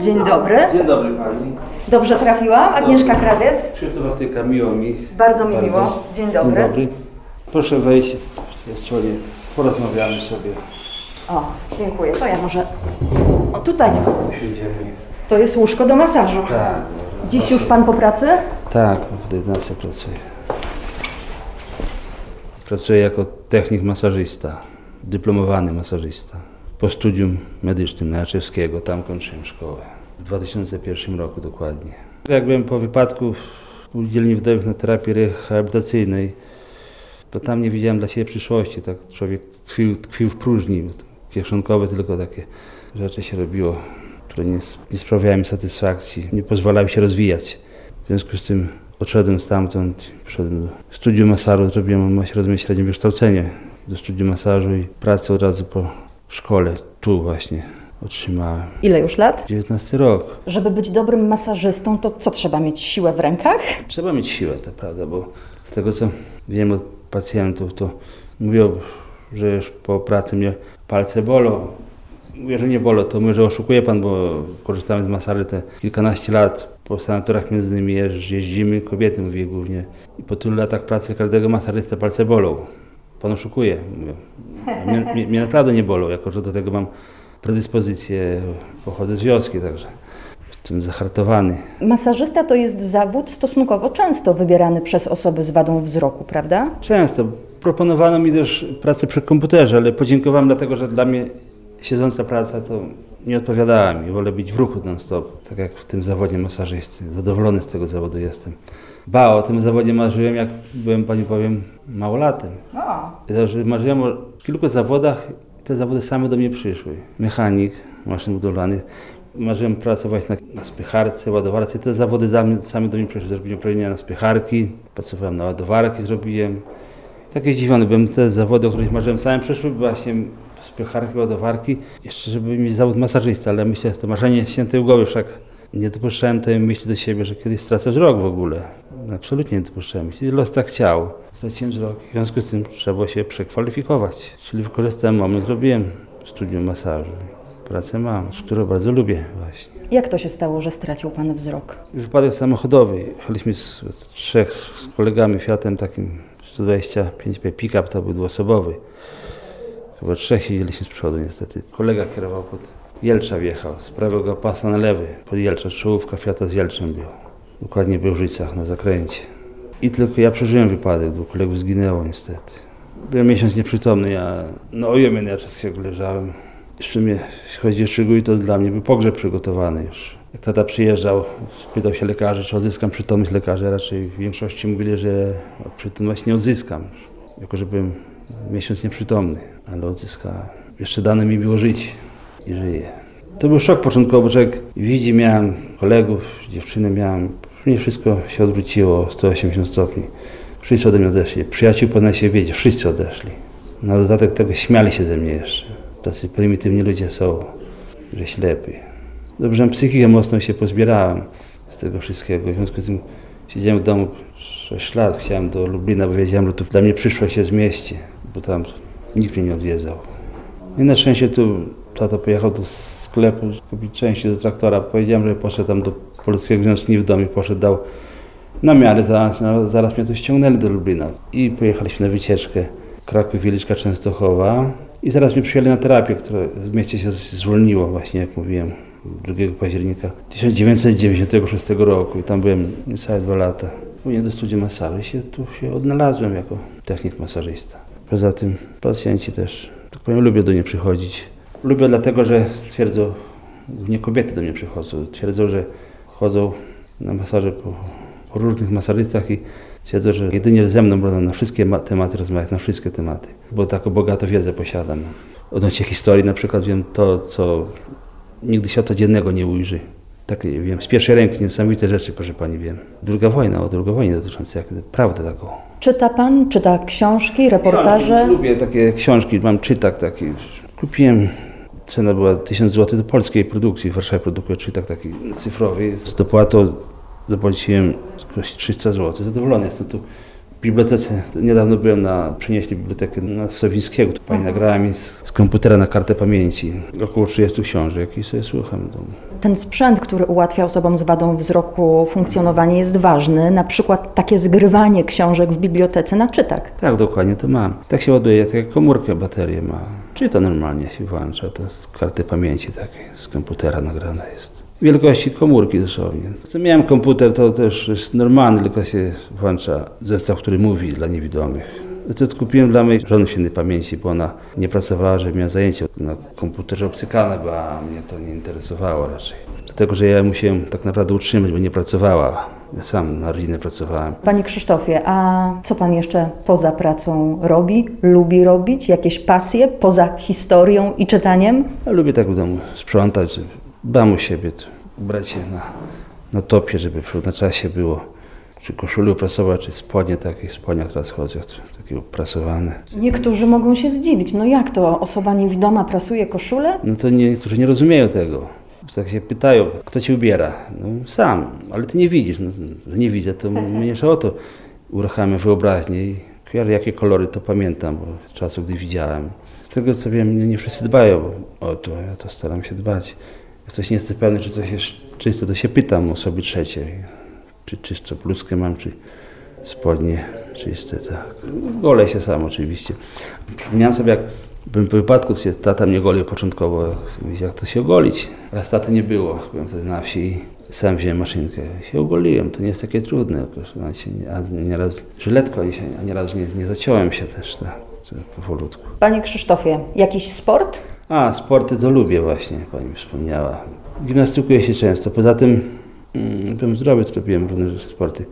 Dzień dobry. Dzień dobry Pani. Dobrze trafiłam? Agnieszka Kradec. Krzysztof Aftyka, miło mi. Bardzo mi miło. Dzień dobry. Dzień dobry. Proszę wejść. Ja stronie porozmawiamy sobie. O, dziękuję. To ja może... O, tutaj. To jest łóżko do masażu. Tak. Dziś już pan po pracy? Tak, w 11 pracuję. Pracuję jako technik masażysta, dyplomowany masażysta. Po studium medycznym Naczewskiego, tam kończyłem szkołę. W 2001 roku dokładnie. Jak byłem po wypadku w dzielni wdowych na terapii rehabilitacyjnej, to tam nie widziałem dla siebie przyszłości. Tak człowiek tkwił, tkwił w próżni. Kieszonkowe tylko takie rzeczy się robiło, które nie, nie sprawiały mi satysfakcji, nie pozwalały się rozwijać. W związku z tym odszedłem stamtąd, poszedłem do studium masażu, zrobiłem rozumiem średnie wykształcenie do studium masażu i pracę od razu po szkole, tu właśnie otrzymałem. Ile już lat? 19 rok. Żeby być dobrym masażystą, to co trzeba mieć siłę w rękach? Trzeba mieć siłę, to prawda, bo z tego co wiem od pacjentów, to mówią, że już po pracy mnie palce bolą. Mówię, że nie bolą, to mówię, że oszukuje pan, bo korzystamy z masaży te kilkanaście lat. Po sanatorach między innymi jeżdż- jeździmy, kobiety mówię głównie. I po tylu latach pracy każdego masażysty palce bolą. Pan oszukuje. Mówię. Mnie, mnie, mnie naprawdę nie bolą, jako że do tego mam predyspozycję, pochodzę z wioski, także jestem zahartowany. Masażysta to jest zawód stosunkowo często wybierany przez osoby z wadą wzroku, prawda? Często. Proponowano mi też pracę przy komputerze, ale podziękowałem dlatego, że dla mnie siedząca praca to nie odpowiadała mi. Wolę być w ruchu non-stop, tak jak w tym zawodzie masażysty. Zadowolony z tego zawodu jestem. Ba, o tym zawodzie marzyłem, jak byłem, pani powiem, małolatem. Także marzyłem o kilku zawodach i te zawody same do mnie przyszły. Mechanik maszyn budowlanych. Marzyłem pracować na, na spycharce, ładowarce. Te zawody za mnie- same do mnie przyszły. Zrobiłem uprawnienia na spycharki, pracowałem na ładowarki, zrobiłem. Takie zdziwiony byłem. Te zawody, o których marzyłem same przyszły, właśnie spycharki, ładowarki. Jeszcze, żeby mieć zawód masażysta, ale myślę, że to marzenie świętej głowy, wszak nie dopuszczałem tej myśli do siebie, że kiedyś stracę wzrok w ogóle. Absolutnie nie dopuszczałem. Jeśli los tak chciał, straciłem wzrok. W związku z tym trzeba było się przekwalifikować. Czyli wykorzystałem moment, zrobiłem studium masażu. Pracę mam, którą bardzo lubię właśnie. Jak to się stało, że stracił pan wzrok? Wypadek samochodowy. Jechaliśmy z, z trzech z kolegami Fiatem takim 125 pick-up, to był dwuosobowy. Chyba trzech siedzieliśmy z przodu niestety. Kolega kierował pod Jelcza wjechał, z prawego pasa na lewy, pod Jelcza, czołówka Fiata z Jelczem był. Dokładnie w Bełżycach na zakręcie. I tylko ja przeżyłem wypadek, dwóch kolegów zginęło niestety. Byłem miesiąc nieprzytomny, ja na ojemie na Jaczewskiego leżałem. W sumie, jeśli chodzi o Szyguj, to dla mnie był pogrzeb przygotowany już. Jak tata przyjeżdżał, spytał się lekarzy, czy odzyskam przytomność lekarza. Raczej w większości mówili, że przytomność nie odzyskam, jako że byłem miesiąc nieprzytomny, ale odzyskałem. Jeszcze dane mi było żyć i żyję. To był szok początkowy, bo człowiek widzi, miałem kolegów, dziewczynę miałem. Mnie wszystko się odwróciło o 180 stopni. Wszyscy ode mnie odeszli. Przyjaciół po się wiedzie, wszyscy odeszli. Na dodatek tego śmiali się ze mnie jeszcze. Tacy prymitywni ludzie są, że ślepy. Dobrze, że psychikę mocno się pozbierałem z tego wszystkiego. W związku z tym siedziałem w domu 6 lat, chciałem do Lublina, bo wiedziałem, że to dla mnie przyszłość się zmieści, bo tam nikt mnie nie odwiedzał. I na szczęście tu tata pojechał do sklepu kupić części do traktora. Powiedziałem, że poszedł tam do Polskiego Związku w domu poszedł, dał na miarę, zaraz, zaraz mnie tu ściągnęli do Lublina. I pojechaliśmy na wycieczkę Kraków, Wieliczka, Częstochowa. I zaraz mnie przyjęli na terapię, która w mieście się zwolniło właśnie, jak mówiłem, 2 października 1996 roku. I tam byłem niecałe dwa lata. Później do studium masażu i się tu się odnalazłem jako technik masażysta. Poza tym pacjenci też, tak powiem, lubię do mnie przychodzić. Lubię dlatego, że stwierdzą, nie kobiety do mnie przychodzą, twierdzą, że chodzą na masaże po, po różnych masażystach i twierdzą, że jedynie ze mną można na wszystkie ma- tematy rozmawiać, na wszystkie tematy, bo taką bogatą wiedzę posiadam. Odnośnie historii na przykład wiem to, co nigdy świata dziennego nie ujrzy. Tak wiem, z pierwszej ręki niesamowite rzeczy, proszę Pani, wiem. Druga wojna, o drugiej wojnie dotyczącej, jak prawdę taką. Czyta pan, czyta książki, reportaże? Książki, lubię takie książki, mam czytak taki. Kupiłem, cena była 1000 zł do polskiej produkcji, w Warszawie produkuję czytak taki cyfrowy. Z dopłatą zapłaciłem jakoś 300 zł. Zadowolony jestem tu. W bibliotece, niedawno byłem na, przenieśli bibliotekę na Sowińskiego, tu pani nagrała mi z, z komputera na kartę pamięci około 30 książek i sobie słucham. Ten sprzęt, który ułatwia osobom z wadą wzroku funkcjonowanie jest ważny, na przykład takie zgrywanie książek w bibliotece na czytak. Tak, dokładnie to mam. Tak się ładuje, tak jak komórkę baterię ma. Czyta normalnie, się włącza, to z karty pamięci takiej, z komputera nagrana jest. Wielkości komórki dosłownie. Co miałem komputer, to też jest normalny, tylko się włącza zestaw, który mówi dla niewidomych. To kupiłem dla mojej żony świętej pamięci, bo ona nie pracowała, że miała zajęcie na komputerze obcykana, była, a mnie to nie interesowało raczej. Dlatego, że ja musiałem tak naprawdę utrzymać, bo nie pracowała. Ja sam na rodzinę pracowałem. Panie Krzysztofie, a co pan jeszcze poza pracą robi, lubi robić? Jakieś pasje poza historią i czytaniem? Ja lubię tak w domu sprzątać, dbam o siebie, ubrać się na, na topie, żeby na czasie było. Czy koszulę uprasować, czy spodnie, takie spodnia teraz chodzę, takie uprasowane. Niektórzy mogą się zdziwić, no jak to osoba niewidoma prasuje koszulę? No to nie, niektórzy nie rozumieją tego. Tak się pytają, kto cię ubiera? No sam, ale ty nie widzisz. No, nie widzę, to mniejsza o to. Uruchamiam wyobraźnię i jakie kolory to pamiętam, bo z czasu, gdy widziałem. Z tego co wiem, nie, nie wszyscy dbają o to, ja to staram się dbać. Jak ktoś nie jest pewny, czy coś jest czyste, to się pytam osoby trzeciej, czy czysto bluzkę mam, czy spodnie czyste, tak. Golę się sam oczywiście. Przypomniałem sobie, jak byłem po wypadku, się tata mnie golił początkowo, jak, to się ogolić. Raz taty nie było, byłem wtedy na wsi sam wziąłem maszynkę. Się ogoliłem, to nie jest takie trudne, a nieraz żyletko, a nieraz nie, nie zaciąłem się też, tak, powolutku. Panie Krzysztofie, jakiś sport? A, sporty to lubię właśnie, pani wspomniała. Gimnastykuję się często. Poza tym mm, byłem zdrowy, to robiłem różne sporty.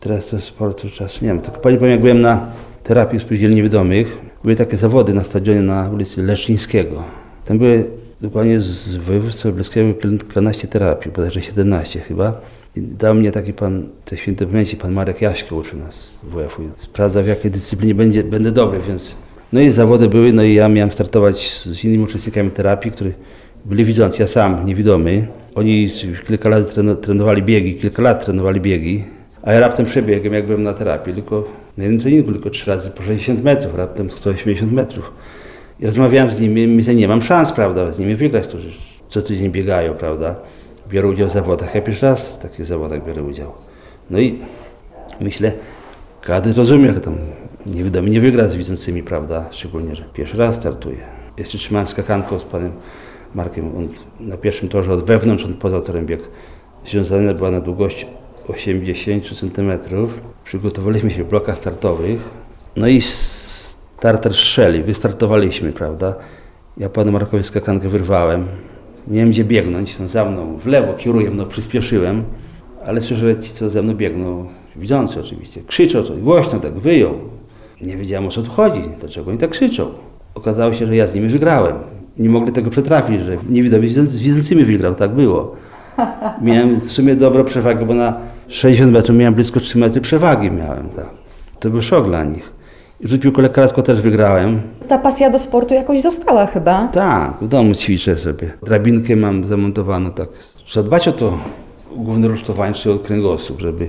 Teraz to sportu czasu nie mam. Tylko pani powiem, jak byłem na terapii spółdzielni niewidomych, były takie zawody na stadionie na ulicy Leszczyńskiego. Tam były dokładnie z województwa lubelskiego kilkanaście terapii, bodajże 17 chyba. I dał mnie taki pan, te święte pamięci, pan Marek Jaśko uczył nas z WF-u. Sprawdza w jakiej dyscyplinie będzie, będę dobry, więc no i zawody były, no i ja miałem startować z, innymi uczestnikami terapii, którzy byli widzący, ja sam, niewidomy. Oni kilka lat treno- trenowali biegi, kilka lat trenowali biegi, a ja raptem przebiegłem, jak byłem na terapii, tylko na jednym treningu, tylko trzy razy po 60 metrów, raptem 180 metrów. I rozmawiałem z nimi, myślę, nie mam szans, prawda, z nimi wygrać, że co tydzień biegają, prawda, biorą udział w zawodach. Ja pierwszy raz w takich zawodach biorę udział. No i myślę, każdy rozumie, że tam niewidomy nie wygra z widzącymi, prawda? Szczególnie, że pierwszy raz startuje. Jeszcze trzymałem skakanką z panem Markiem. On na pierwszym torze od wewnątrz, on poza torem biegł. Związana była na długość 80 cm. Przygotowaliśmy się w blokach startowych. No i starter strzeli. Wystartowaliśmy, prawda? Ja panu Markowi skakankę wyrwałem. Nie wiem gdzie biegnąć, on za mną w lewo kieruję, no przyspieszyłem, ale słyszę, że ci co ze mną biegną, widzący oczywiście, krzyczą coś głośno, tak wyją. Nie wiedziałem o co tu chodzi, dlaczego oni tak krzyczą. Okazało się, że ja z nimi wygrałem. Nie mogli tego przetrafić, że niewidomy z z widzącymi wygrał, tak było. Miałem w sumie dobrą przewagę, bo na 60 metrów miałem blisko 3 metry przewagi miałem, tak. To był szok dla nich. I rzut piłką lekarsko też wygrałem. Ta pasja do sportu jakoś została chyba. Tak, w domu ćwiczę sobie. Drabinkę mam zamontowaną tak. Trzeba dbać o to główne rusztowanie czy kręgosłup, żeby,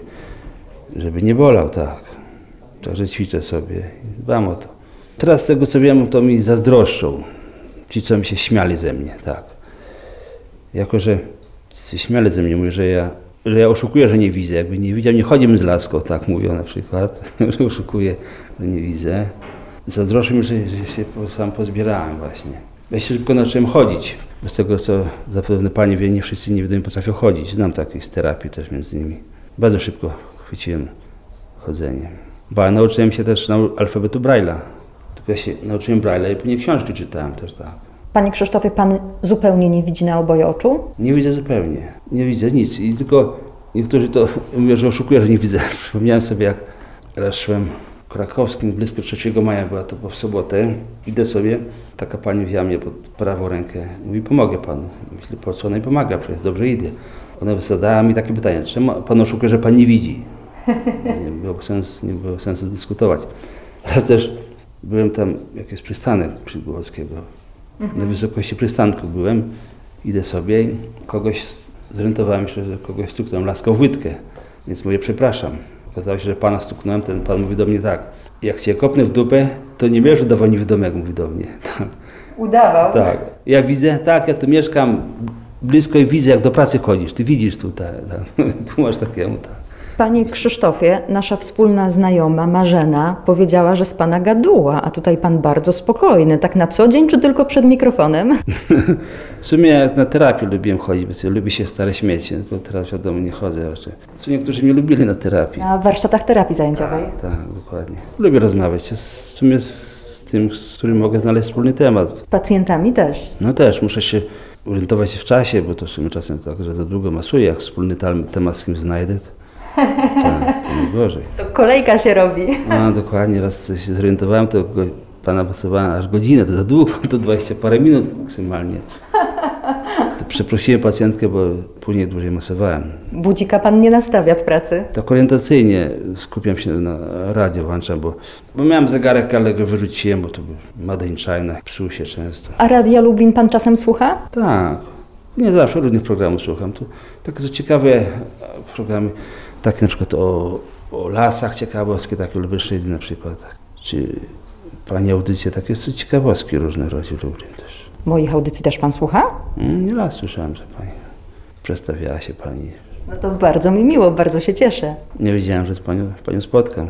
żeby nie bolał, tak. Także ćwiczę sobie dbam o to. Teraz z tego co wiem, to mi zazdroszczą. Ci, co mi się śmiali ze mnie, tak. Jako, że śmiali ze mnie, mówię, że ja, że ja oszukuję, że nie widzę. Jakby nie widział, nie chodzimy z laską, tak mówią na przykład, że oszukuję, że nie widzę. Zazdroszczą mi, że, że się sam pozbierałem właśnie. Ja się szybko nauczyłem chodzić. Z tego, co zapewne pani wie, nie wszyscy niewidomi potrafią chodzić. Znam takich z terapii też między nimi. Bardzo szybko chwyciłem chodzenie. Bo ja nauczyłem się też alfabetu Braille'a. Tylko ja się nauczyłem Braille'a i później książki czytałem też tak. Panie Krzysztofie, pan zupełnie nie widzi na oboje oczu? Nie widzę zupełnie. Nie widzę nic. I tylko niektórzy to mówią, że oszukuję, że nie widzę. Przypomniałem sobie, jak raz szłem krakowskim, blisko 3 maja, była to w sobotę. Idę sobie, taka pani wzięła mnie pod prawą rękę. Mówi, pomogę panu. Myślę, po co ona mi pomaga, przecież dobrze idę. Ona zadała mi takie pytanie, czemu pan oszukuje, że pan nie widzi? Nie było sensu, nie było sensu dyskutować. Raz też byłem tam, jak jest przystanek przy Głowackiego. Na wysokości przystanku byłem, idę sobie i kogoś zorientowałem się, że kogoś stuknąłem laską w łydkę. Więc mówię, przepraszam. Okazało się, że pana stuknąłem, ten pan mówi do mnie tak. Jak cię kopnę w dupę, to nie będziesz udawał niewidomego, mówi do mnie. Tak. Udawał. tak. Ja widzę, tak, ja tu mieszkam blisko i widzę, jak do pracy chodzisz. Ty widzisz tutaj. Tak. Tłumacz takiemu, tak. Panie Krzysztofie, nasza wspólna znajoma Marzena powiedziała, że z pana gaduła, a tutaj pan bardzo spokojny. Tak na co dzień, czy tylko przed mikrofonem? W sumie jak na terapię lubiłem chodzić, lubię się stale śmieć, tylko teraz wiadomo nie chodzę raczej. Co niektórzy mnie lubili na terapii. Na warsztatach terapii zajęciowej. Tak, dokładnie. Lubię rozmawiać w sumie z tym, z którym mogę znaleźć wspólny temat. Z pacjentami też. No też muszę się orientować się w czasie, bo to w sumie czasem tak, że za długo masuję, jak wspólny temat z kim znajdę, tak, to najgorzej. To kolejka się robi. A dokładnie, raz się zorientowałem, to pana masowałem aż godzinę, to za długo, to 20 parę minut maksymalnie. To przeprosiłem pacjentkę, bo później dłużej masowałem. Budzika pan nie nastawia w pracy. Tak orientacyjnie skupiam się na radio, włączam, bo, bo miałem zegarek, ale go wyrzuciłem, bo to był Made psuł się często. A Radia Lublin pan czasem słucha? Tak, nie zawsze różnych programów słucham. Tu takie ciekawe programy, takie na przykład o, o lasach ciekawostki, takie Lubelszczyzny na przykład. Czy Pani audycje, takie są ciekawostki różne rodzi Lublin też. Moich audycji też pan słucha? Mm, Nie raz słyszałem, że Pani przedstawiała się Pani. No to bardzo mi miło, bardzo się cieszę. Nie wiedziałem, że z Panią, panią spotkam.